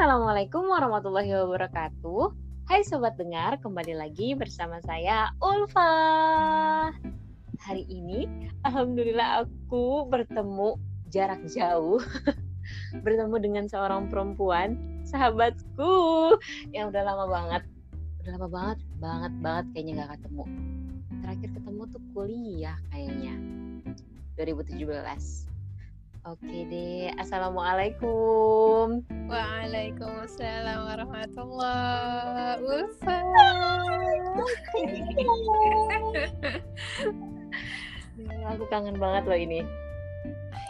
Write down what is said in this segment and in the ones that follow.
Assalamualaikum warahmatullahi wabarakatuh. Hai sobat dengar, kembali lagi bersama saya Ulfa. Hari ini, alhamdulillah aku bertemu jarak jauh bertemu dengan seorang perempuan, sahabatku yang udah lama banget, udah lama banget, banget banget kayaknya gak ketemu. Terakhir ketemu tuh kuliah kayaknya 2017. Oke deh, assalamualaikum. Waalaikumsalam warahmatullahi wabarakatuh. Aku kangen banget loh ini.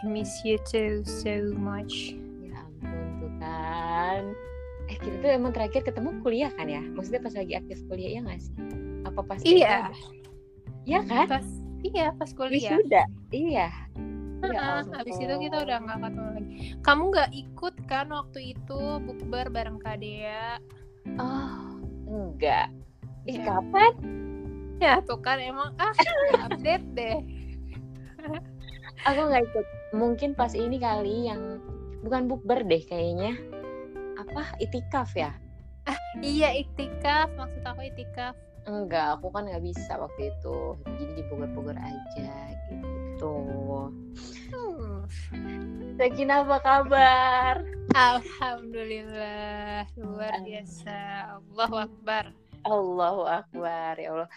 I miss you too so much. Ya ampun tuh kan. Eh kita tuh emang terakhir ketemu kuliah kan ya? Maksudnya pas lagi aktif kuliah ya nggak sih? Apa pas Iya. Iya kan? Pas iya pas kuliah. Wisuda. Iya. Ya habis itu kita udah nggak ketemu lagi. Kamu nggak ikut kan waktu itu bukber bareng Kak Dea? Oh, enggak. Ih, Ya. kapan? Ya tuh kan emang ah update deh. Aku nggak ikut. Mungkin pas ini kali yang bukan bukber deh kayaknya. Apa? Itikaf ya? Iya iktikaf maksud aku iktikaf. Enggak, aku kan nggak bisa waktu itu. Jadi di Bogor-Bogor aja gitu. Hmm. Sakina apa kabar? Alhamdulillah luar biasa. Allahu Akbar. Allahu Akbar ya Allah.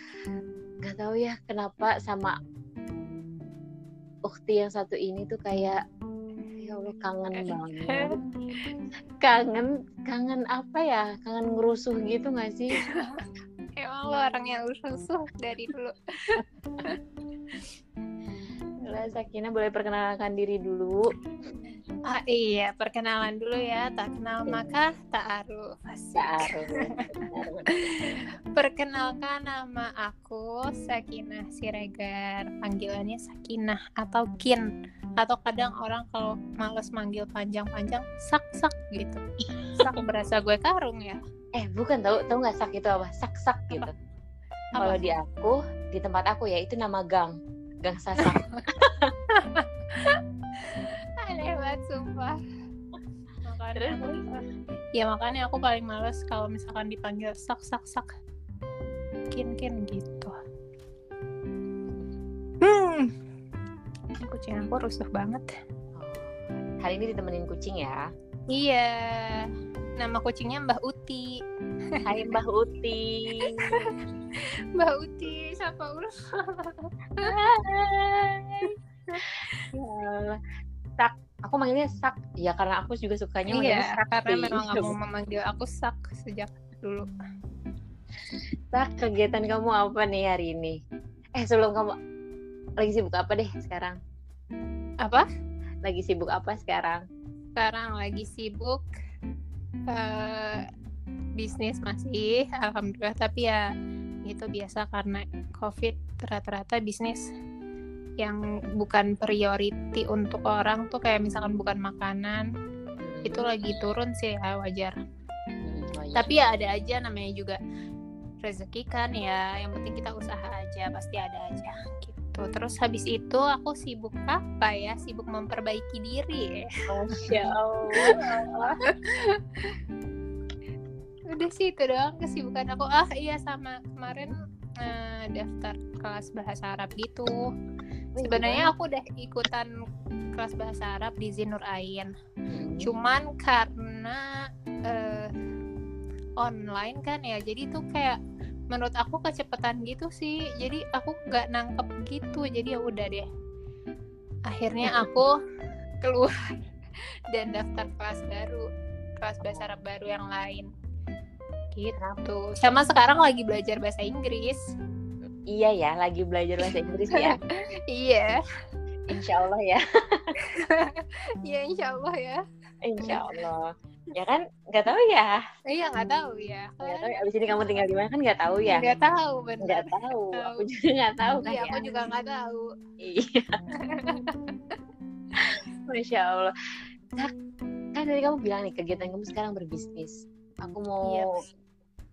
Gak tahu ya kenapa sama ukti yang satu ini tuh kayak ya Allah kangen banget. Kangen, kangen apa ya? Kangen ngerusuh gitu gak sih? Emang lo orang yang rusuh dari dulu. Lah Sakina boleh perkenalkan diri dulu. Ah iya, perkenalan dulu ya. Tak kenal maka tak aruf. Asik. Taruh. Perkenalkan nama aku Sakinah Siregar. Panggilannya Sakinah atau Kin. Atau kadang orang kalau males manggil panjang-panjang sak-sak gitu. Sak berasa gue karung ya. Eh bukan tahu tahu nggak sak itu apa? Sak sak gitu. Kalau di aku di tempat aku ya itu nama gang. Gang sasak. Aneh banget sumpah. Terus? Makanya, ya makanya aku paling males kalau misalkan dipanggil sak sak sak. Kin kin gitu. Hmm. Kucing aku rusuh banget. Hari ini ditemenin kucing ya. Iya. Nama kucingnya Mbah Uti. Hai Mbah Uti. Mbah Uti, siapa ulang? Ya. Sak. Aku manggilnya Sak. Ya karena aku juga sukanya Iya, Sak. karena memang mau memanggil aku sak sejak dulu. Sak, kegiatan kamu apa nih hari ini? Eh sebelum kamu lagi sibuk apa deh sekarang? Apa? Lagi sibuk apa sekarang? Sekarang lagi sibuk eh bisnis masih, alhamdulillah. Tapi ya itu biasa karena COVID rata-rata bisnis yang bukan priority untuk orang tuh kayak misalkan bukan makanan Hmm, itu lagi turun sih ya wajar. hmm, wajar. Tapi ya ada aja namanya juga rezeki kan ya. Yang penting kita usaha aja pasti ada aja gitu. Terus habis itu aku sibuk apa ya? Sibuk memperbaiki diri. Masya Allah. Udah sih itu doang kesibukan aku. Ah iya sama kemarin eh, daftar kelas bahasa Arab gitu. Wih, Sebenarnya aku udah ikutan kelas bahasa Arab di Zinur Ain. gimana? Cuman karena eh, online kan ya, jadi tuh kayak menurut aku kecepatan gitu sih. Jadi aku nggak nangkep gitu. Jadi ya udah deh. Akhirnya aku keluar dan daftar kelas baru, kelas bahasa Arab baru yang lain. Gitu. Sama sekarang lagi belajar bahasa Inggris. Iya ya, lagi belajar bahasa Inggris ya. Iya, Insya Allah ya. iya insya Allah ya. Insya Allah. Ya kan, nggak tahu ya. Iya nggak tahu ya. Nggak tahu. ya. Abis ini kamu tinggal di mana kan nggak tahu ya. Nggak tahu bener. Nggak tahu. Tahu. Aku juga nggak tahu kan Iya, ya. aku juga nggak tahu. Iya. Masya Allah. Nah, kan tadi kamu bilang nih kegiatan kamu sekarang berbisnis. Aku mau Iya.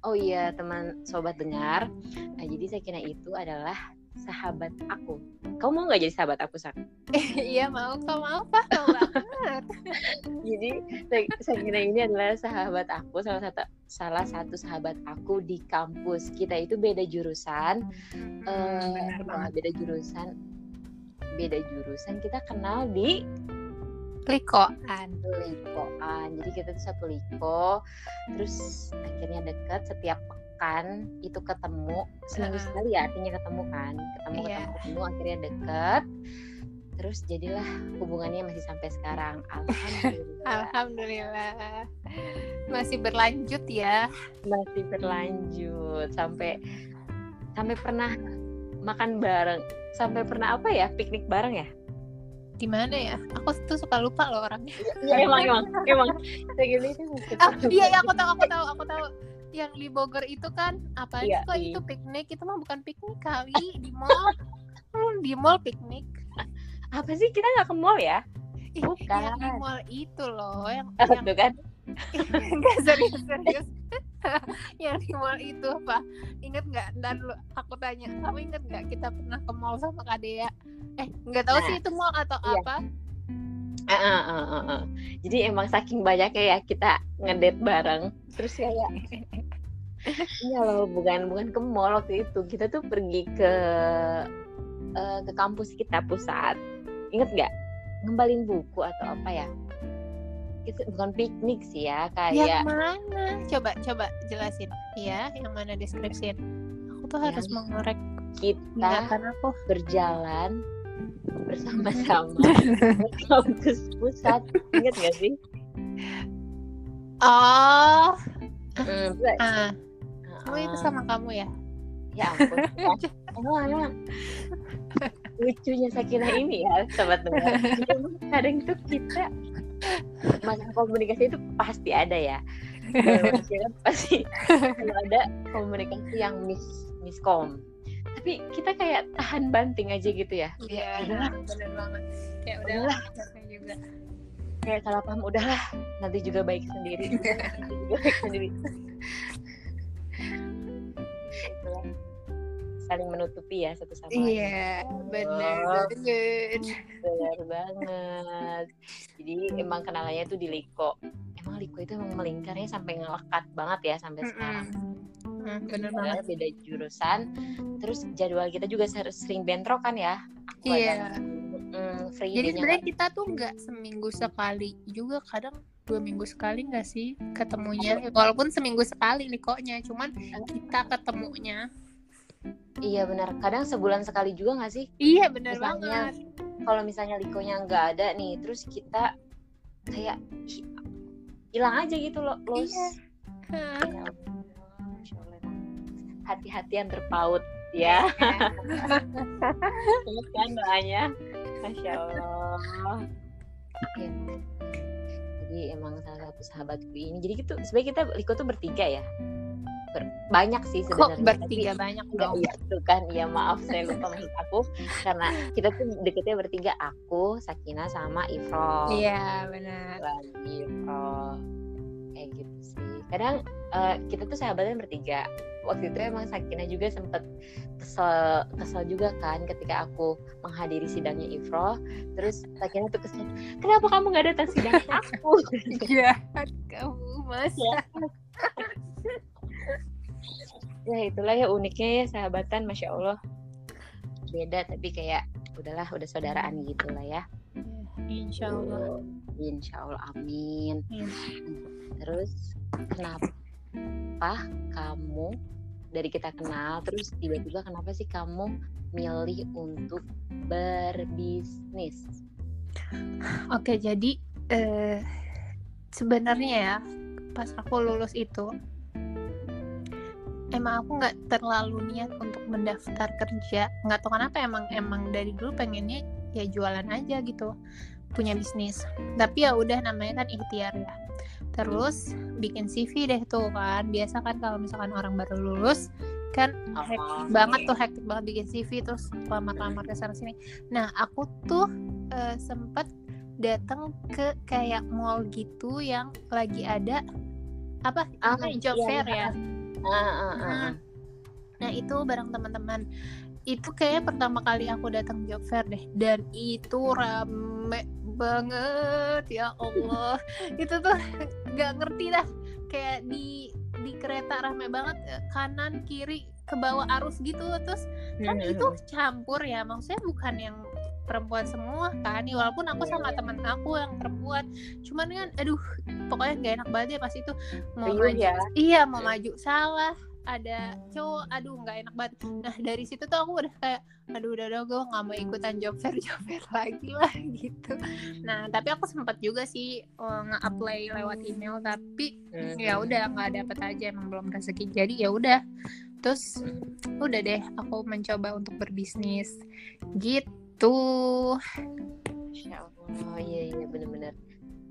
Oh iya teman sobat dengar. Nah, jadi saya kira itu adalah sahabat aku. Kamu mau nggak jadi sahabat aku, Sak? Iya mau kau mau apa? Mau banget. Jadi Sakina ini adalah sahabat aku salah satu salah satu sahabat aku di kampus kita itu beda jurusan Benar uh, banget. beda jurusan beda jurusan kita kenal di Likoan. likoan jadi kita tuh satu liko terus akhirnya deket setiap pekan itu ketemu seminggu Heeh. sekali ya artinya ketemu kan ketemu Iya. ketemu ketemu akhirnya deket terus jadilah hubungannya masih sampai sekarang alhamdulillah Alhamdulillah. Masih berlanjut ya. masih berlanjut sampai sampai pernah makan bareng sampai pernah apa ya piknik bareng ya Di mana ya? Aku tuh suka lupa loh orangnya. Iya emang emang emang segini kan Ah, iya, iya aku tahu, aku tahu, aku tahu. Yang di Bogor itu kan apa Iya, kok iya. itu piknik? Itu mah bukan piknik kali di mall. Hmm, di mall piknik. apa sih kita nggak ke mall ya Ih, Bukan. Yang di mall itu loh, yang Apa yang tuh kan Enggak serius serius. yang di mall itu apa? Ingat nggak? Dan lu, aku tanya, kamu ingat nggak kita pernah ke mall sama Kak Dea? Eh, nggak tahu Nah, sih itu mall atau iya. apa? Ah, ah, ah, ah. jadi emang saking banyaknya ya kita ngedate bareng terus kayak iya loh bukan bukan ke mall waktu itu kita tuh pergi ke eh, ke kampus kita pusat inget nggak ngembalin buku atau apa ya itu bukan piknik sih ya kayak Yang mana? Coba coba jelasin. Iya, yang mana deskripsiin? Aku tuh harus mengorek kita ingatan aku. berjalan bersama-sama. Kampus pusat inget gak sih? Oh, ah, Ah, oh itu sama kamu ya? ya ampun emang lucunya Sakina ini ya sobat dengar Emang kadang tuh kita masalah komunikasi itu pasti ada ya. Pasti kalau ada komunikasi yang mis miskom tapi kita kayak tahan banting aja gitu ya Iya, Udahlah. benar banget. Kayak Udahlah. udah capek juga. kayak salah paham udahlah nanti juga baik sendiri nanti juga baik sendiri Itulah. saling menutupi ya satu sama lain Iya, benar banget. Benar banget. Jadi emang kenalannya tuh di Liko. Emang Liko itu emang melingkarnya sampai ngelekat banget ya sampai sekarang. Hmm, bener Padahal banget. beda jurusan. Terus jadwal kita juga ser- sering bentrok kan ya. Aku Iya. ada, mm, free Jadi dianya sebenarnya kita tuh nggak seminggu sekali juga kadang dua minggu sekali nggak sih ketemunya walaupun seminggu sekali nih koknya cuman kita ketemunya Iya benar. Kadang sebulan sekali juga nggak sih? iya Misalnya, banget Kalau misalnya Likonya nggak ada nih, terus kita kayak hilang aja gitu loh. Los. Iya. Ya Allah, emang hati-hatian terpaut ya. Ingat kan doanya Masya Allah Oke. Jadi emang salah satu sahabatku ini Jadi gitu sebenarnya kita Liko tuh bertiga ya Banyak sih kok sebenarnya. Bertiga banyak Tapi, dong? iya tuh kan ya maaf saya lupa maksud aku. Karena kita tuh deketnya bertiga aku Sakina sama Ifro iya benar. Lagi Ifro kayak gitu sih. Kadang eh, kita tuh sahabatnya bertiga. Waktu itu emang Sakina juga sempet kesel kesel juga kan ketika aku menghadiri sidangnya Ifro terus Sakina tuh kesel kenapa kamu nggak datang sidang aku? Jahat kamu mas ya ya itulah ya uniknya ya sahabatan masya Allah. Beda tapi kayak udahlah udah saudaraan gitu lah ya insya Allah. Insya Allah amin. Iya. terus kenapa kamu dari kita kenal terus tiba-tiba kenapa sih kamu milih untuk berbisnis? Oke, jadi eh, sebenarnya ya pas aku lulus itu emang aku nggak terlalu niat untuk mendaftar kerja. Nggak tahu kenapa emang emang dari dulu pengennya ya jualan aja gitu, punya bisnis. Tapi ya udah namanya kan ikhtiar ya. Terus bikin CV deh tuh kan. Biasa kan kalau misalkan orang baru lulus kan hektik banget tuh hektik banget bikin CV terus lamar-lamar ke sana sini. Nah aku tuh eh, sempet datang ke kayak mall gitu yang lagi ada apa Ah, job iya, fair iya. ya. Ah, ah, ah, ah. Nah itu bareng teman-teman. Itu kayak pertama kali aku datang job fair deh. Dan itu rame banget ya Allah. Itu tuh nggak ngerti dah. Kayak di di kereta rame banget eh, kanan kiri ke bawah arus gitu. Terus kan Hmm, itu campur ya. Maksudnya bukan yang perempuan semua kan ya, walaupun aku sama iya. teman aku yang perempuan cuman kan aduh pokoknya nggak enak banget ya pas itu mau Riuh maju ya. iya mau maju salah ada cowok aduh nggak enak banget nah dari situ tuh aku udah kayak aduh udah udah gue nggak mau ikutan job fair job fair lagi lah gitu nah tapi aku sempat juga sih eh, nge-apply lewat email tapi Hmm. ya udah nggak dapet aja emang belum rezeki jadi ya udah terus udah deh aku mencoba untuk berbisnis gitu Masya Allah, iya iya bener-bener.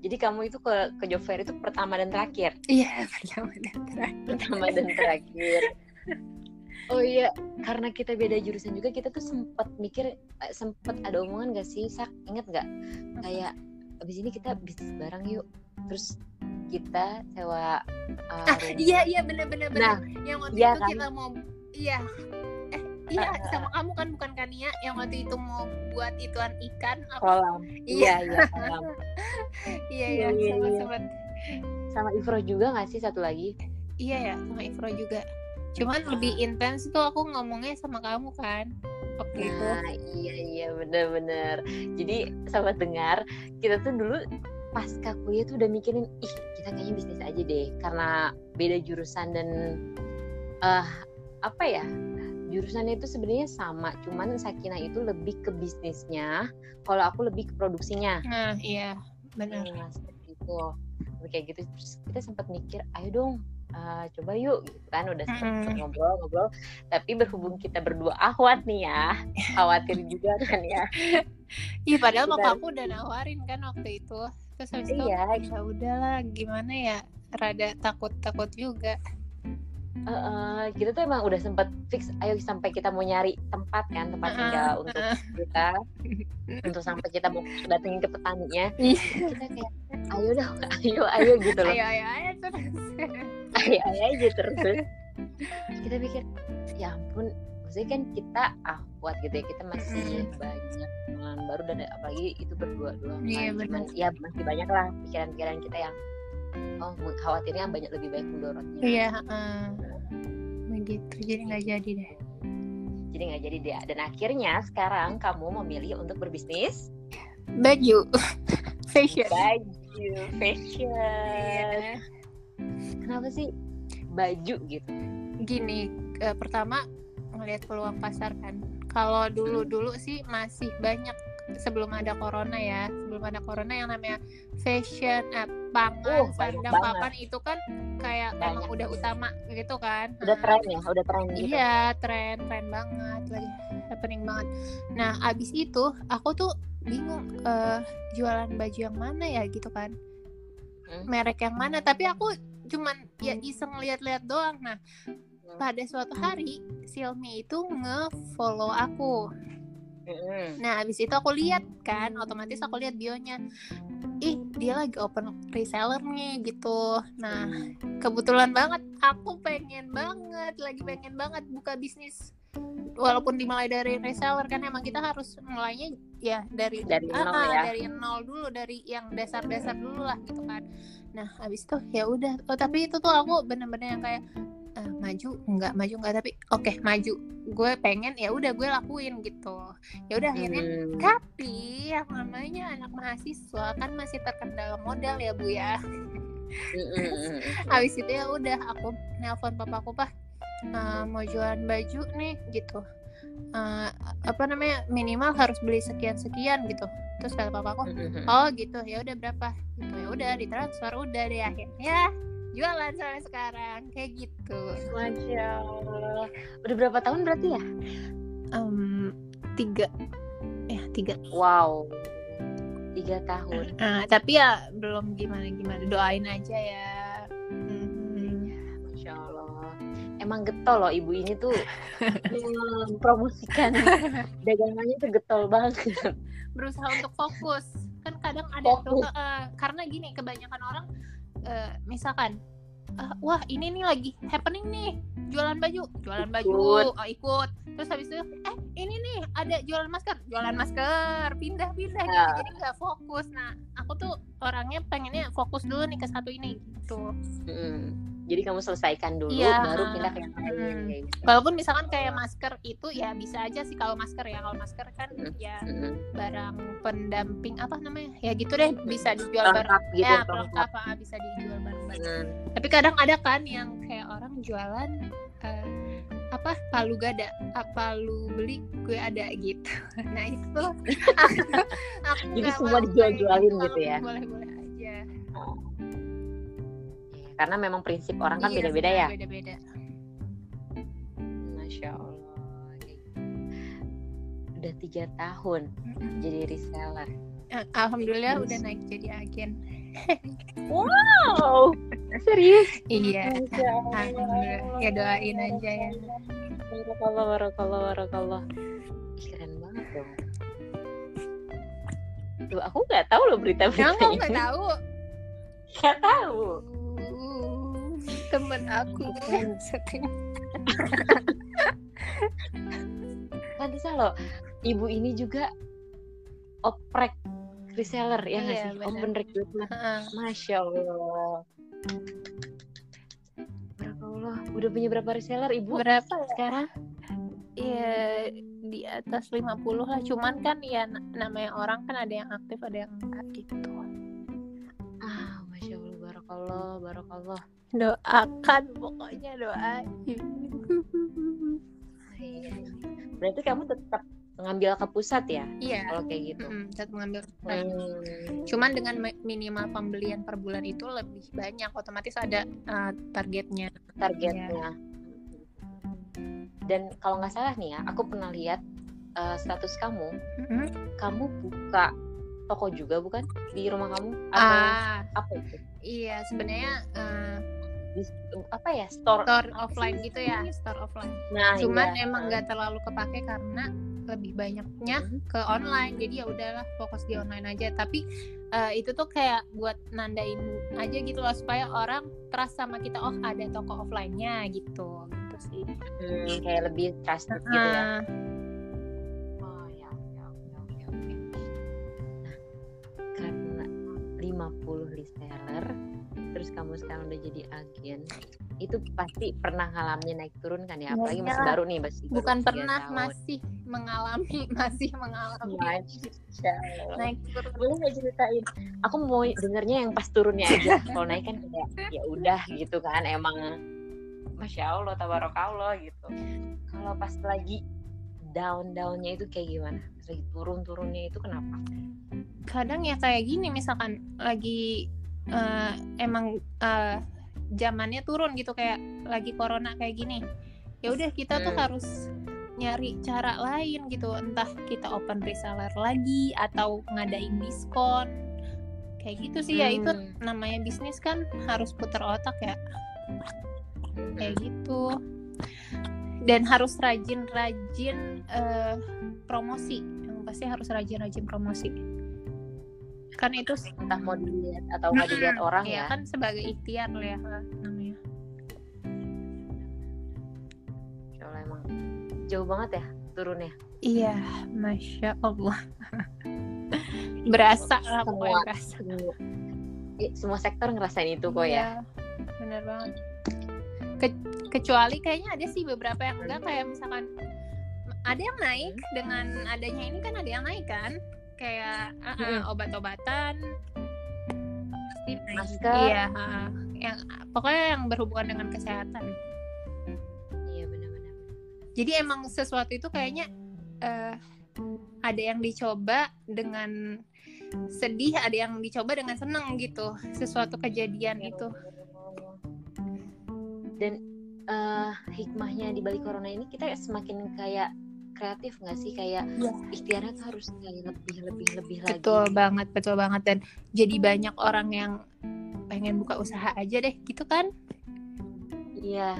Jadi kamu itu ke ke job fair itu pertama dan terakhir, iya pertama dan terakhir pertama dan terakhir. Oh iya, karena kita beda jurusan juga kita tuh sempat mikir, eh, sempat ada omongan gak sih, Sak? Ingat gak? Kayak abis ini kita bisnis bareng yuk. Terus kita sewa uh, ah iya iya bener-bener Nah, bener yang waktu iya itu kan? kita mau iya iya sama kamu kan bukan Kania yang waktu itu mau buat ituan ikan apa? Kolam. iya Iya. iya kolam. iya Iya, iya iya, sama sama Sama Ifro juga gak sih satu lagi? iya ya sama Ifro juga. Cuman lebih intens tuh aku ngomongnya sama kamu kan waktu itu. Nah, iya iya bener-bener. Jadi sahabat dengar, kita tuh dulu pas kuliah tuh udah mikirin, ih kita kayaknya bisnis aja deh, karena beda jurusan dan eh apa ya jurusannya itu sebenarnya sama, cuman Sakina itu lebih ke bisnisnya, kalau aku lebih ke produksinya. nah iya benar Nah, seperti itu. Tapi kayak gitu terus kita sempat mikir, ayo dong eh, coba yuk gitu kan udah sempet Mm-mm. ngobrol-ngobrol tapi berhubung kita berdua akhwat nih ya khawatir juga kan ya iya padahal mama aku udah nawarin kan waktu itu terus habis itu Iya. ya udahlah gimana ya rada takut takut juga Eh, eh, kita tuh emang udah sempet fix ayo sampai kita mau nyari tempat kan tempat tinggal untuk heeh. kita untuk sampai kita mau datengin ke petaninya Iya. kita kayak ayo dong ayo ayo gitu loh ayo ayo ayo terus ayo ayo aja terus kita pikir ya ampun maksudnya kan kita ahwat gitu ya kita masih Mm-mm. banyak pengalaman baru dan apalagi itu berdua doang Iya, kan. Cuman, benar. ya masih banyak lah pikiran-pikiran kita yang oh khawatirnya banyak lebih baik mendorotnya iya begitu jadi nggak jadi deh. Jadi nggak jadi dia dan akhirnya sekarang kamu memilih untuk berbisnis baju. Fashion. Baju fashion. Iya. kenapa sih baju gitu? Gini eh, pertama ngelihat peluang pasar kan. Kalau dulu dulu sih masih banyak sebelum ada corona ya sebelum ada corona yang namanya fashion eh, pangan Uh, sandang banget. papan itu kan kayak emang Banyak. udah utama gitu kan udah Nah, tren ya udah tren gitu Iya, tren tren banget lagi happening banget. Nah, abis itu aku tuh bingung eh, jualan baju yang mana ya gitu kan, Hmm. merek yang mana. Tapi aku cuman ya iseng lihat-lihat doang. Nah, pada suatu hari Xiaomi itu nge-follow aku. Nah, abis itu aku lihat kan, otomatis aku lihat bionya. Ih, dia lagi open reseller nih gitu. Nah, kebetulan banget aku pengen banget, lagi pengen banget buka bisnis. Walaupun dimulai dari reseller kan emang kita harus mulainya ya dari Dari Ah, nol ah, ya. dari nol dulu, dari yang dasar-dasar dulu lah gitu kan. Nah, habis itu ya udah. Oh, tapi itu tuh aku bener-bener yang kayak eh, maju enggak maju enggak tapi oke maju. Gue pengen ya udah gue lakuin gitu. Ya udah akhirnya Hmm. tapi yang namanya anak mahasiswa kan masih terkendala modal ya bu ya. Mm-mm. habis itu ya udah aku nelpon papaku pak eh, mau jualan baju nih gitu. Eh, apa namanya minimal harus beli sekian sekian gitu. Terus kata papaku oh gitu. Ya udah berapa? Gitu. Ya udah ditransfer udah deh akhirnya jualan sampai sekarang kayak gitu Masya Allah. Udah berapa tahun berarti ya? Em, tiga ya tiga Wow. Tiga tahun. Ah, tapi ya belum gimana gimana doain aja ya Mhm. Masya Allah. Emang getol loh ibu ini tuh mempromosikan dagangannya tuh getol banget. berusaha untuk fokus kan kadang ada tuh Fokus. eh, karena gini kebanyakan orang eh, misalkan "Ah, wah ini nih lagi happening nih jualan baju jualan baju Ikut. oh, ikut terus habis itu eh ini nih ada jualan masker jualan masker pindah pindah gitu Ya. jadi nggak fokus nah aku tuh orangnya pengennya fokus dulu nih ke satu ini gitu. Jadi kamu selesaikan dulu, Iya. baru pindah ke yang lain. Mm. kayak gitu. walaupun misalkan kayak masker itu ya bisa aja sih kalau masker ya kalau masker kan Mm. ya Mm. barang pendamping apa namanya ya gitu deh bisa dijual bareng Lengkap gitu, ya pelengkap ah, bisa dijual bareng-bareng Mm. tapi kadang ada kan yang kayak orang jualan eh, apa palu gada apa lu beli gue ada gitu nah itu aku, aku Jadi semua mau dijual-jualin gitu ya? boleh boleh aja Karena memang prinsip orang kan Iya, beda-beda ya. beda beda Masya Allah. gitu. Udah tiga tahun jadi reseller. alhamdulillah udah naik jadi agen Wow, serius? iya alhamdulillah ya doain aja ya Barakallah, barakallah, barakallah. Keren banget dong. Tuh, aku nggak tahu loh berita-berita kamu nggak tahu Nggak tahu. Temen aku Pantesan loh, ibu ini juga oprek reseller ya nggak Iya, sih? Open recruitment. Masya Allah. Barakallah. Udah punya berapa reseller ibu? berapa ya? sekarang ya di atas 50 lah cuman kan ya na- namanya orang kan ada yang aktif ada yang enggak gitu Ah, Masya Allah, barakallah, barakallah. Doakan pokoknya doain Berarti kamu tetap ngambil ke pusat ya? iya Kalau kayak gitu. mm, tetap mengambil Hmm. cuman dengan mi- minimal pembelian per bulan itu lebih banyak otomatis ada uh, targetnya targetnya. Dan kalau nggak salah nih ya, aku pernah lihat uh, status kamu, Mm-mm. kamu buka toko juga bukan di rumah kamu? Atau ah apa itu? iya sebenarnya uh, Di, apa ya store? store offline gitu ya store offline Nah, cuman iya. emang nggak terlalu kepake karena lebih banyaknya Mhm. ke online jadi ya udahlah fokus di online aja tapi eh, itu tuh kayak buat nandain aja gitu loh supaya orang trust sama kita oh ada toko offline-nya gitu gitu sih Hmm, kayak lebih trusted gitu ya. Oh ya, oke oke oke oke. Nah, karena 50 reseller, terus kamu sekarang udah jadi agen, itu pasti pernah ngalamin naik turun kan ya? Iya, Apalagi masih baru nih, masih baru bukan pernah tahun. masih mengalami masih mengalami Masya Allah. naik turun Boleh nggak ceritain? Aku mau dengernya yang pas turunnya aja. Kalau naik kan kayak ya udah gitu kan, emang masya Allah, tabarakallah gitu. Kalau pas lagi down downnya itu kayak gimana? Pas lagi turun turunnya itu kenapa? kadang ya kayak gini misalkan lagi eh, emang eh, zamannya turun gitu kayak lagi corona kayak gini. Ya udah kita tuh Hmm. harus nyari cara lain gitu. Entah kita open reseller lagi atau ngadain diskon. Kayak gitu sih ya itu Hmm. namanya bisnis kan harus putar otak ya. Kayak gitu. Dan harus rajin-rajin eh, promosi. Yang pasti harus rajin-rajin promosi kan itu entah mau dilihat atau nggak dilihat orang ya ya. kan sebagai ikhtiar ya namanya Allah emang jauh banget ya turunnya. iya masya allah berasa lah Semua. berasa Semua, semua sektor ngerasain itu kok ya. Iya, bener banget Ke- kecuali kayaknya ada sih beberapa yang enggak kayak misalkan ada yang naik dengan adanya ini kan ada yang naik kan kayak uh, uh, obat-obatan. Pasti naik. Masker. iya uh, yang pokoknya yang berhubungan dengan kesehatan. Iya benar-benar. jadi emang sesuatu itu kayaknya eh, ada yang dicoba dengan sedih ada yang dicoba dengan seneng gitu. Sesuatu kejadian itu. Dan eh, hikmahnya di balik corona ini kita semakin kayak kreatif nggak sih kayak Iya. ikhtiarnya tuh harus lebih lebih lebih lagi. betul banget betul banget dan jadi banyak orang yang pengen buka usaha aja deh gitu kan Iya.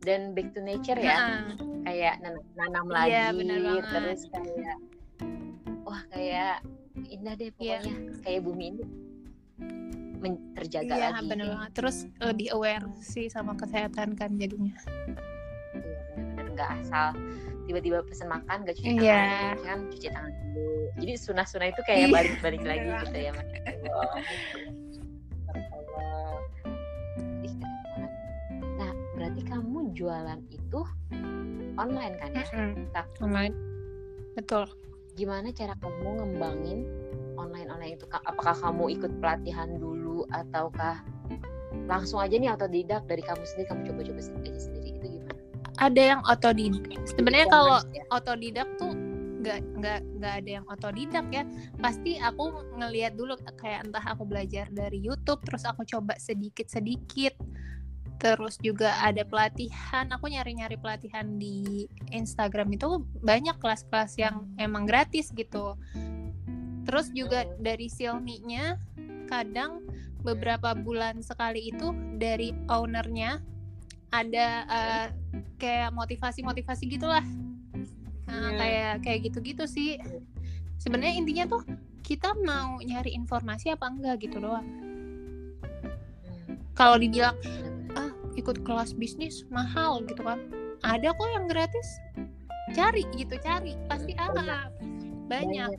Dan back to nature ya. Nah, kayak nan- nanam lagi Iya, banget. terus kayak wah kayak indah deh Iya. pokoknya kayak bumi ini terjaga Iya lagi bener banget. Terus lebih aware sih sama kesehatan kan jadinya. Iya, nggak asal tiba-tiba pesen makan gak cuci Iya. tangan kan cuci tangan dulu jadi sunah-sunah itu kayak Iya, balik-balik lagi bener gitu ya Mas banget. nah berarti kamu jualan itu online kan ya Tak. Online. Betul. gimana cara kamu ngembangin online online itu Ka- apakah kamu ikut pelatihan dulu ataukah langsung aja nih otodidak dari kamu sendiri kamu coba-coba sendiri aja sendiri itu Ada yang otodidak. Sebenarnya E-commerce kalau ya? otodidak tuh nggak nggak nggak ada yang otodidak ya pasti aku ngelihat dulu kayak entah aku belajar dari YouTube terus aku coba sedikit sedikit terus juga ada pelatihan aku nyari nyari pelatihan di Instagram itu banyak kelas-kelas yang emang gratis gitu terus juga dari Xiaomi-nya kadang beberapa bulan sekali itu dari ownernya ada eh, kayak motivasi-motivasi gitulah. Nah, Hmm. kayak kayak gitu-gitu sih. Sebenarnya intinya tuh kita mau nyari informasi apa enggak gitu doang. Hmm, kalau dibilang ah ikut kelas bisnis mahal gitu kan. Ada kok yang gratis. Cari gitu cari. Pasti ada. Banyak.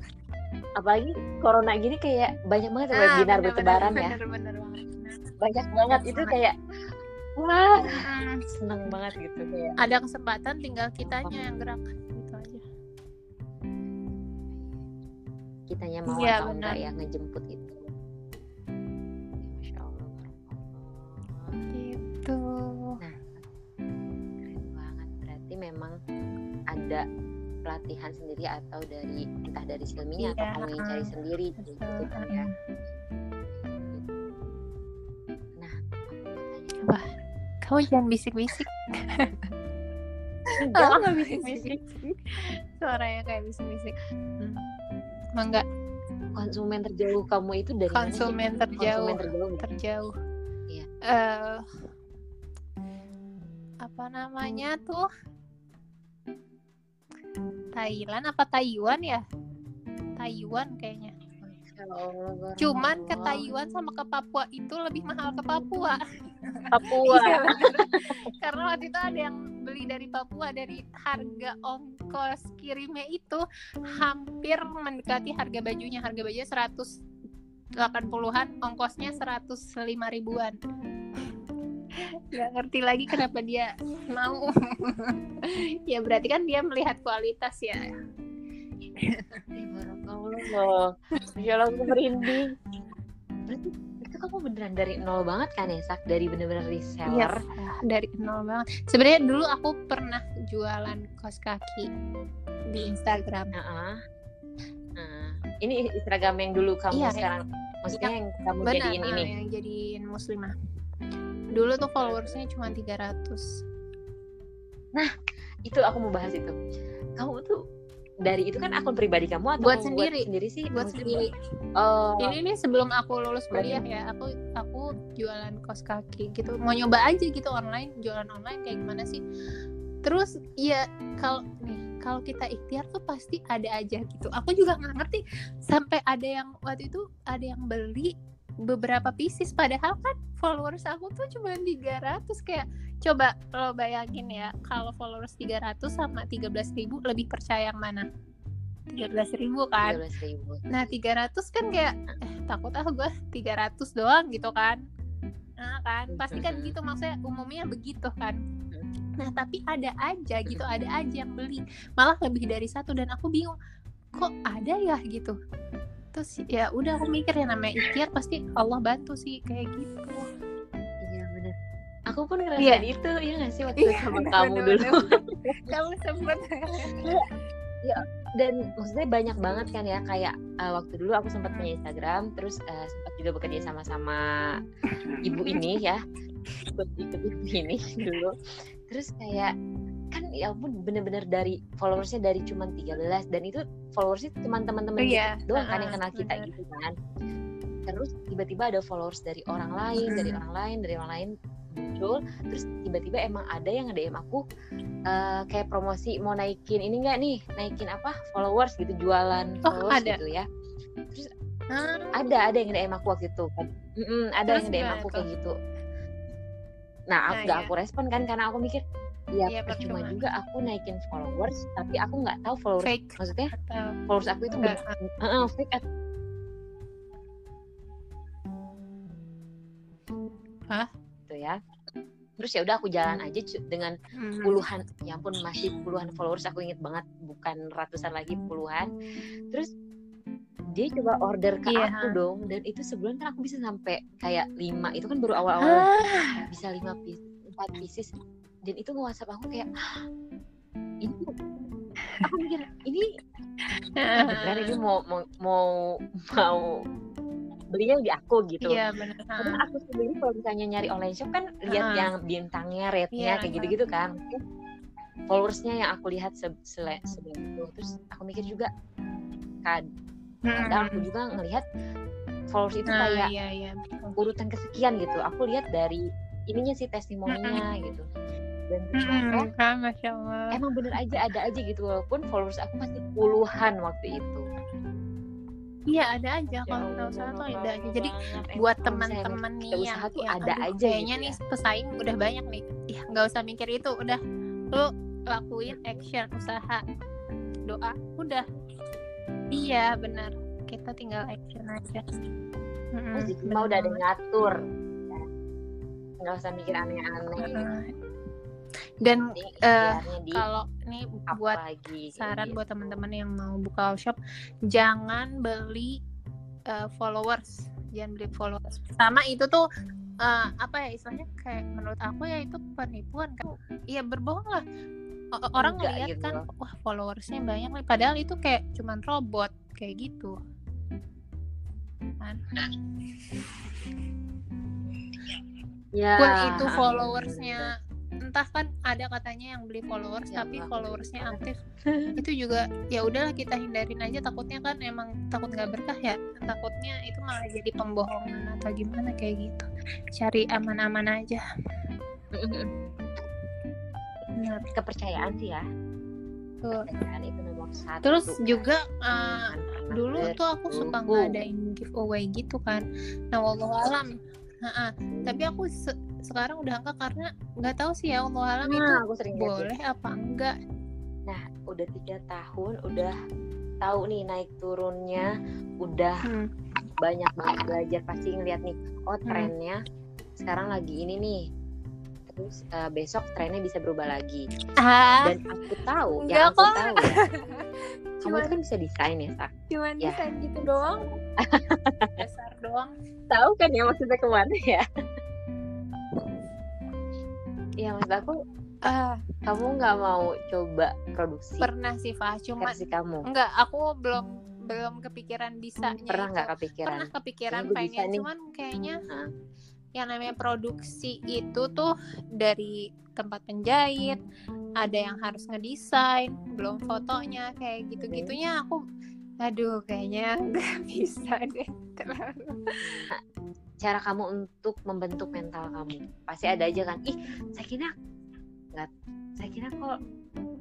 Apalagi corona gini kayak banyak banget Ah, webinar bener, bertebaran bener, ya. Bener, bener banget. banyak banget. Itu banget. kayak wah. Seneng banget gitu ada kesempatan tinggal kitanya yang gerak gitu aja. Kitanya mau Iya, atau enggak benar. ya ngejemput itu Ya, Masya Allah gitu. Keren banget. Berarti memang ada pelatihan sendiri atau dari entah dari silminya atau Iya, kamu yang cari sendiri betul. gitu kan ya kamu jangan bisik-bisik. Enggak enggak bisik-bisik. suaranya kayak bisik-bisik. Hmm. emang enggak konsumen terjauh kamu itu dari mana konsumen terjauh konsumen terjauh. terjauh. Iya. Eh, apa namanya tuh? Thailand apa Taiwan ya? Taiwan kayaknya. Cuman ke. Taiwan sama ke Papua itu lebih mahal ke Papua Papua. Iya, karena waktu itu ada yang beli dari Papua dari harga ongkos kirimnya itu hampir mendekati harga bajunya. Harga bajunya 180-an ongkosnya 105 ribuan. Gak ngerti lagi kenapa dia mau. Ya berarti kan dia melihat kualitas ya. Eh, Barakallah. Masya Allah merinding. Kamu beneran dari nol banget kan ya, Sak? Dari bener-bener Iya, reseller. dari nol banget. Sebenarnya dulu aku pernah jualan kaos kaki di Instagram. Heeh. Nah, ini Instagram yang dulu kamu Iya, sekarang, maksudnya yang kamu Benar, jadiin nah, ini. yang jadiin muslimah. Dulu tuh followersnya cuma 300. Itu aku mau bahas itu. Kamu tuh dari itu kan akun pribadi kamu atau Buat sendiri. sendiri sih? Buat sendiri. Oh, Ini nih sebelum aku lulus kuliah ya, aku aku jualan kaos kaki gitu. Mau nyoba aja gitu online, jualan online kayak gimana sih? Terus ya kalau nih kalau kita ikhtiar tuh pasti ada aja gitu. Aku juga nggak ngerti sampai ada yang waktu itu ada yang beli beberapa pieces. Padahal kan followers aku tuh cuma 300 kayak coba lo bayangin ya kalau followers 300 sama 13.000 ribu lebih percaya yang mana? 13.000 ribu kan? 13.000. Nah 300 kan kayak eh takut ah gue 300 doang gitu kan? Nah kan? Pasti kan gitu maksudnya umumnya begitu kan? Nah tapi ada aja gitu ada aja yang beli. Malah lebih dari satu. Dan aku bingung kok ada ya gitu terus ya udah aku mikir ya namanya ikhtiar pasti Allah bantu sih kayak gitu Iya bener. Aku pun ngerasain Iya. itu, iya gak sih waktu Iya, sama bener, kamu bener, dulu. kamu sempet dan maksudnya banyak banget kan ya kayak eh, waktu dulu aku sempat punya Instagram terus eh, sempat juga bekerja sama-sama ibu ini ya ikut ibu ini dulu terus kayak kan ya ampun bener-bener dari followersnya dari cuman 13 dan itu followersnya cuma teman-teman Iya, deket doang kan yang kenal kita bener. gitu kan terus tiba-tiba ada followers dari orang lain dari Mm. orang lain dari orang lain muncul terus tiba-tiba emang ada yang nge-DM aku eh, kayak promosi mau naikin ini enggak nih naikin apa followers gitu jualan Oh, followers ada. gitu ya terus Ah, ada ada yang DM aku waktu itu kan Mm-mm, ada Terus yang DM aku kayak gitu nah aku Nah, nggak iya. aku respon kan karena aku mikir ya Iya, percuma. juga aku naikin followers tapi aku nggak tahu followers fake maksudnya atau followers aku itu enggak bener Heeh, fake atau Hah? gitu ya. Terus ya udah aku jalan aja dengan Hmm. puluhan ya ampun masih puluhan followers aku inget banget bukan ratusan lagi puluhan. Terus dia coba order ke Iya. aku dong dan itu sebulan kan aku bisa sampai kayak lima itu kan baru awal-awal. Ah, bisa lima piece empat pieces dan itu nge WhatsApp aku kayak "Hah, ini aku mikir ini benar ini mau mau mau mau belinya di aku gitu. Iya benar karena aku sendiri kalau misalnya nyari online shop kan lihat Ah. yang bintangnya rate-nya Iya, kayak ah. gitu-gitu kan. Followersnya yang aku lihat se sele- sebelah itu. Terus aku mikir juga kad kadang aku juga ngelihat followers itu nah kayak iya iya urutan kesekian gitu. Aku lihat dari ininya sih testimoninya gitu dan ternyata Hmm, kan masya Allah. emang bener aja ada aja gitu walaupun followers aku masih puluhan waktu itu. Iya ada aja Ya kalau nggak Allah, usah tuh ada lama aja. Jadi banget. buat teman-teman nih kita yang, usaha tuh ada aduh, aja kayaknya gitu nih ya. pesaing udah banyak nih. Ya nggak usah mikir itu udah. Lu lakuin action usaha doa udah. Iya benar kita tinggal action aja. Mah udah ada ngatur nggak usah mikir aneh-aneh. Dan di kalau nih up buat lagi saran gitu. buat teman-teman yang mau buka shop jangan beli uh, followers. Jangan beli followers. Sama itu tuh uh, apa ya istilahnya kayak menurut aku ya itu penipuan. Kan iya berbohong lah. O- orang Enggak ngeliat gitu kan wah followersnya banyak nih. Padahal itu kayak cuman robot kayak gitu. Kan? Ya pun itu followersnya entah kan ada katanya yang beli followers Ya tapi followersnya aktif. Itu juga ya udahlah kita hindarin aja takutnya kan emang takut nggak berkah ya. Takutnya itu malah jadi pembohongan atau gimana kayak gitu. Cari aman-aman aja. Benar kepercayaan sih ya. Tuh kepercayaan itu nomor satu. Terus juga uh, dulu tuh aku suka ngadain giveaway gitu kan. Nah wallahu alam Ha-ha. tapi aku se- sekarang udah enggak karena nggak tahu sih ya wallahu alam itu nah, aku sering boleh apa enggak nah udah tiga tahun udah tahu nih naik turunnya udah Hmm. banyak banget belajar pasti ngeliat nih oh Hmm. trennya sekarang lagi ini nih terus eh, besok trennya bisa berubah lagi ah dan aku tahu Enggak yang aku kok. tahu ya kamu itu kan bisa desain ya sak cuman Ya. desain gitu doang. Dasar doang. Tahu kan ya maksudnya ke mana ya? Ya maksud aku ah. kamu nggak mau coba produksi pernah sih Fah versi kamu? enggak aku belum belum kepikiran bisa pernah nggak kepikiran? pernah kepikiran pengen cuman kayaknya Hah? yang namanya produksi itu tuh dari tempat penjahit ada yang harus ngedesain belum fotonya kayak gitu gitunya aku aduh kayaknya nggak bisa deh terlalu. Cara kamu untuk membentuk mental kamu. Pasti ada aja kan ih saya kira nggak saya kira kok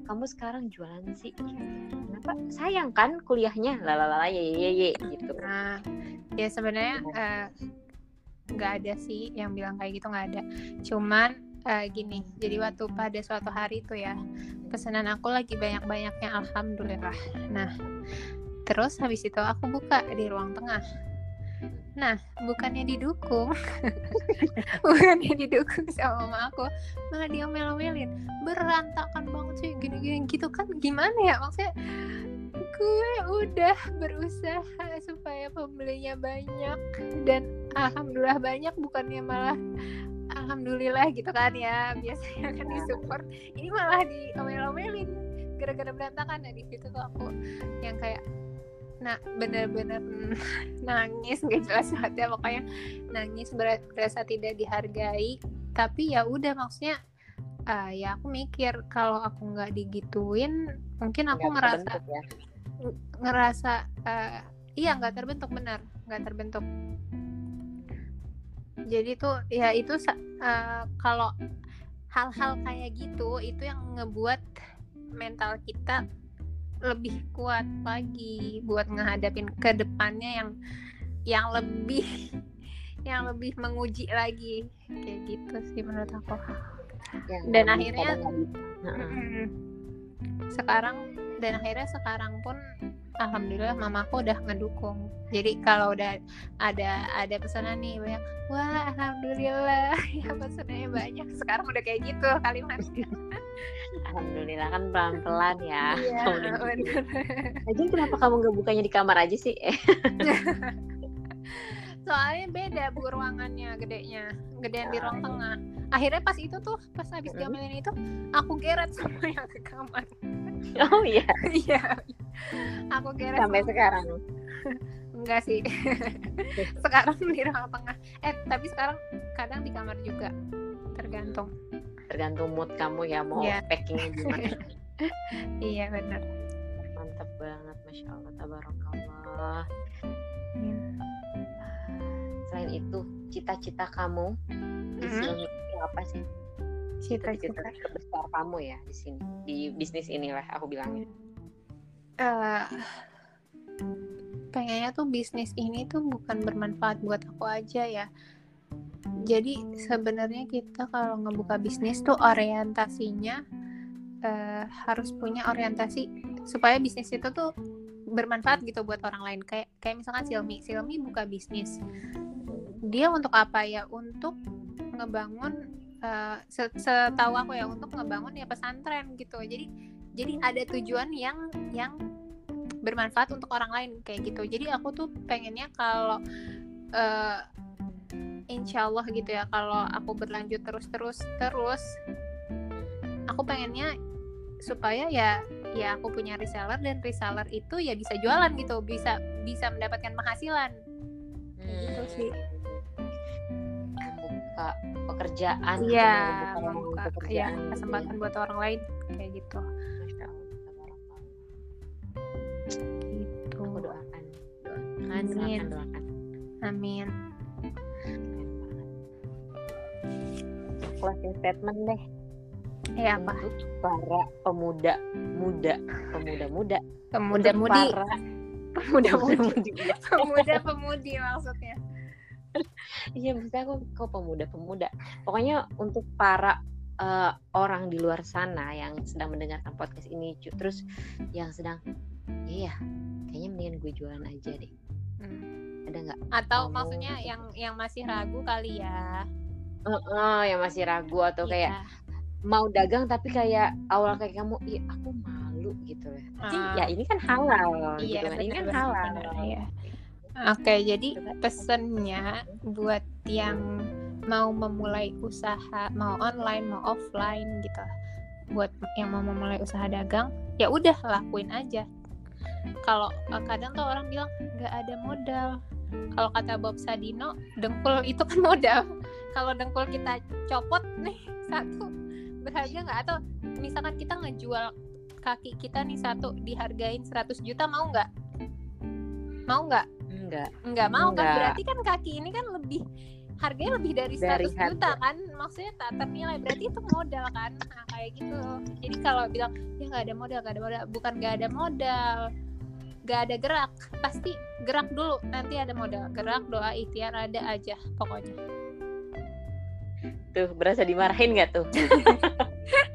kamu sekarang jualan sih. Kenapa? Sayang kan kuliahnya. Lalalala ye ye ye gitu. Nah, ya sebenarnya eh, nggak ada sih yang bilang kayak gitu nggak ada. Cuman eh, gini, jadi waktu pada suatu hari itu ya pesanan aku lagi banyak-banyaknya alhamdulillah. Nah, terus habis itu aku buka di ruang tengah. Nah, bukannya didukung, bukannya didukung sama mama aku, malah diomel-omelin. Berantakan banget sih, gini-gini gitu kan gimana ya maksudnya? gue udah berusaha supaya pembelinya banyak dan alhamdulillah banyak bukannya malah alhamdulillah gitu kan ya biasanya kan disupport. Ini malah diomel-omelin gara-gara berantakan. Nah di situ tuh aku yang kayak nah bener-bener nangis. Nggak jelas banget ya pokoknya nangis ber- berasa tidak dihargai. Tapi ya udah maksudnya ah, ya aku mikir kalau aku nggak digituin mungkin aku Nggak ngerasa ya? ngerasa eh, iya nggak terbentuk benar. Nggak terbentuk jadi tuh ya itu eh, kalau hal-hal kayak gitu itu yang ngebuat mental kita lebih kuat lagi buat ngehadapin ke depannya yang yang lebih yang lebih menguji lagi kayak gitu sih menurut aku Ya, Dan akhirnya-. Mm. sekarang dan akhirnya sekarang pun alhamdulillah mamaku udah ngedukung. Jadi kalau udah ada ada pesanan nih banyak wah alhamdulillah. Ya pesanannya banyak. Sekarang udah kayak gitu kalimatnya. Alhamdulillah kan pelan-pelan ya. iya bener. Lagian kenapa kamu nggak bukanya di kamar aja sih? Soalnya beda bu ruangannya gedenya. Gedean di ruang tengah. Akhirnya pas itu tuh pas habis diomelin itu aku geret semua yang ke kamar. Oh iya, iya. Aku geret sampai semua. sekarang. enggak sih. Sekarang di ruang tengah. Eh tapi sekarang kadang di kamar juga. Tergantung. Tergantung mood kamu ya mau Iya. packingnya gimana. iya benar. Mantap banget, masya Allah, tabarakallah. Selain itu, cita-cita kamu di sini itu apa sih? cita-cita terbesar kamu ya di sini, di bisnis inilah aku bilangnya. Eh, pengennya tuh bisnis ini tuh bukan bermanfaat buat aku aja ya. Jadi sebenarnya kita kalau ngebuka bisnis tuh orientasinya eh, harus punya orientasi supaya bisnis itu tuh bermanfaat gitu buat orang lain. Kayak kayak misalkan Silmi, Silmi buka bisnis. Dia untuk apa ya? Untuk ngebangun se- setahu aku ya untuk ngebangun ya pesantren gitu. Jadi jadi ada tujuan yang yang bermanfaat untuk orang lain kayak gitu jadi aku tuh pengennya kalau eh insya Allah gitu ya kalau aku berlanjut terus terus terus aku pengennya supaya ya ya aku punya reseller dan reseller itu ya bisa jualan gitu bisa bisa mendapatkan penghasilan Kayak gitu sih. Membuka pekerjaan. iya membuka membuka ya pekerjaan gitu kesempatan buat orang lain kayak gitu. Gitu. Aku doakan, doakan, Amin. doakan, doakan. amin. Closing statement deh. Ya apa? Untuk para pemuda muda pemuda muda. Pemuda mudi. para pemuda mudi. Pemuda pemudi maksudnya iya maksudnya aku kok pemuda pemuda pokoknya untuk para eh, orang di luar sana yang sedang mendengarkan podcast ini terus yang sedang iya kayaknya mendingan gue jualan aja deh Hmm. ada nggak atau Kamu- maksudnya yang yang masih ragu kali ya Eh, eh, yang masih ragu atau kayak Iya. mau dagang tapi kayak awal kayak kamu iya aku malu gitu ya Ah. ya ini kan halal iya gitu kan ini kan halal iya. Oke jadi Gitu kan. pesennya buat yang mau memulai usaha mau online mau offline gitu buat yang mau memulai usaha dagang ya udah lakuin aja. Kalau eh, kadang tuh orang bilang nggak ada modal. Kalau kata Bob Sadino dengkul itu kan modal. Kalau dengkul kita copot nih satu berharga nggak? Atau misalkan kita ngejual kaki kita nih satu dihargain 100 juta mau nggak? Mau nggak enggak. Nggak mau kan? Nggak. berarti kan kaki ini kan lebih harganya lebih dari 100 Dari juta kan? Maksudnya tak ternilai berarti itu modal kan? Nah, kayak gitu. Jadi kalau bilang ya nggak ada modal nggak ada modal. Bukan nggak ada modal nggak ada gerak. Pasti gerak dulu. Nanti ada modal. Gerak doa ikhtiar ada aja pokoknya. Tuh berasa dimarahin nggak tuh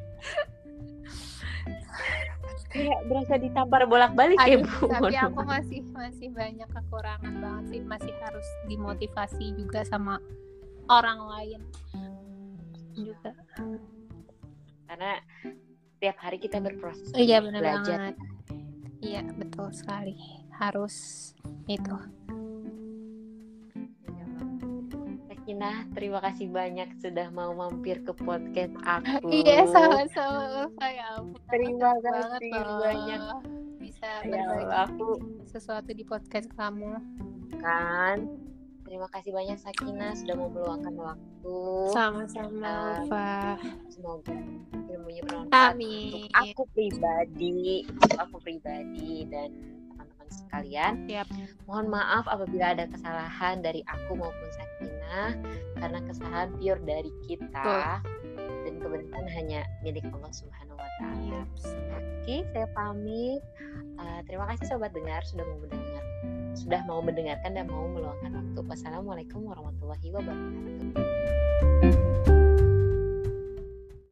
kayak berasa ditampar bolak-balik ya bu. tapi aku masih masih banyak kekurangan banget sih. Masih harus dimotivasi juga sama orang lain juga. Karena tiap hari kita berproses iya benar belajar. banget. Iya betul sekali. Harus itu Sakinah terima kasih banyak sudah mau mampir ke podcast aku. Iya sama-sama Ulfa, ya ampun Terima banget kasih banyak. bisa ya berbagi aku sesuatu di podcast kamu. Kan? Terima kasih banyak Sakinah sudah mau meluangkan waktu. Sama-sama Ah, Ulfa semoga ilmunya bermanfaat amin. untuk aku pribadi untuk aku pribadi dan teman-teman sekalian. Siap. mohon maaf apabila ada kesalahan dari aku maupun Karena kesalahan pure dari kita dan kebenaran hanya milik Allah Subhanahu wa taala. Iya. Oke, saya pamit. Uh, terima kasih sobat dengar sudah mau mendengar sudah mau mendengarkan dan mau meluangkan waktu. Wassalamualaikum warahmatullahi wabarakatuh.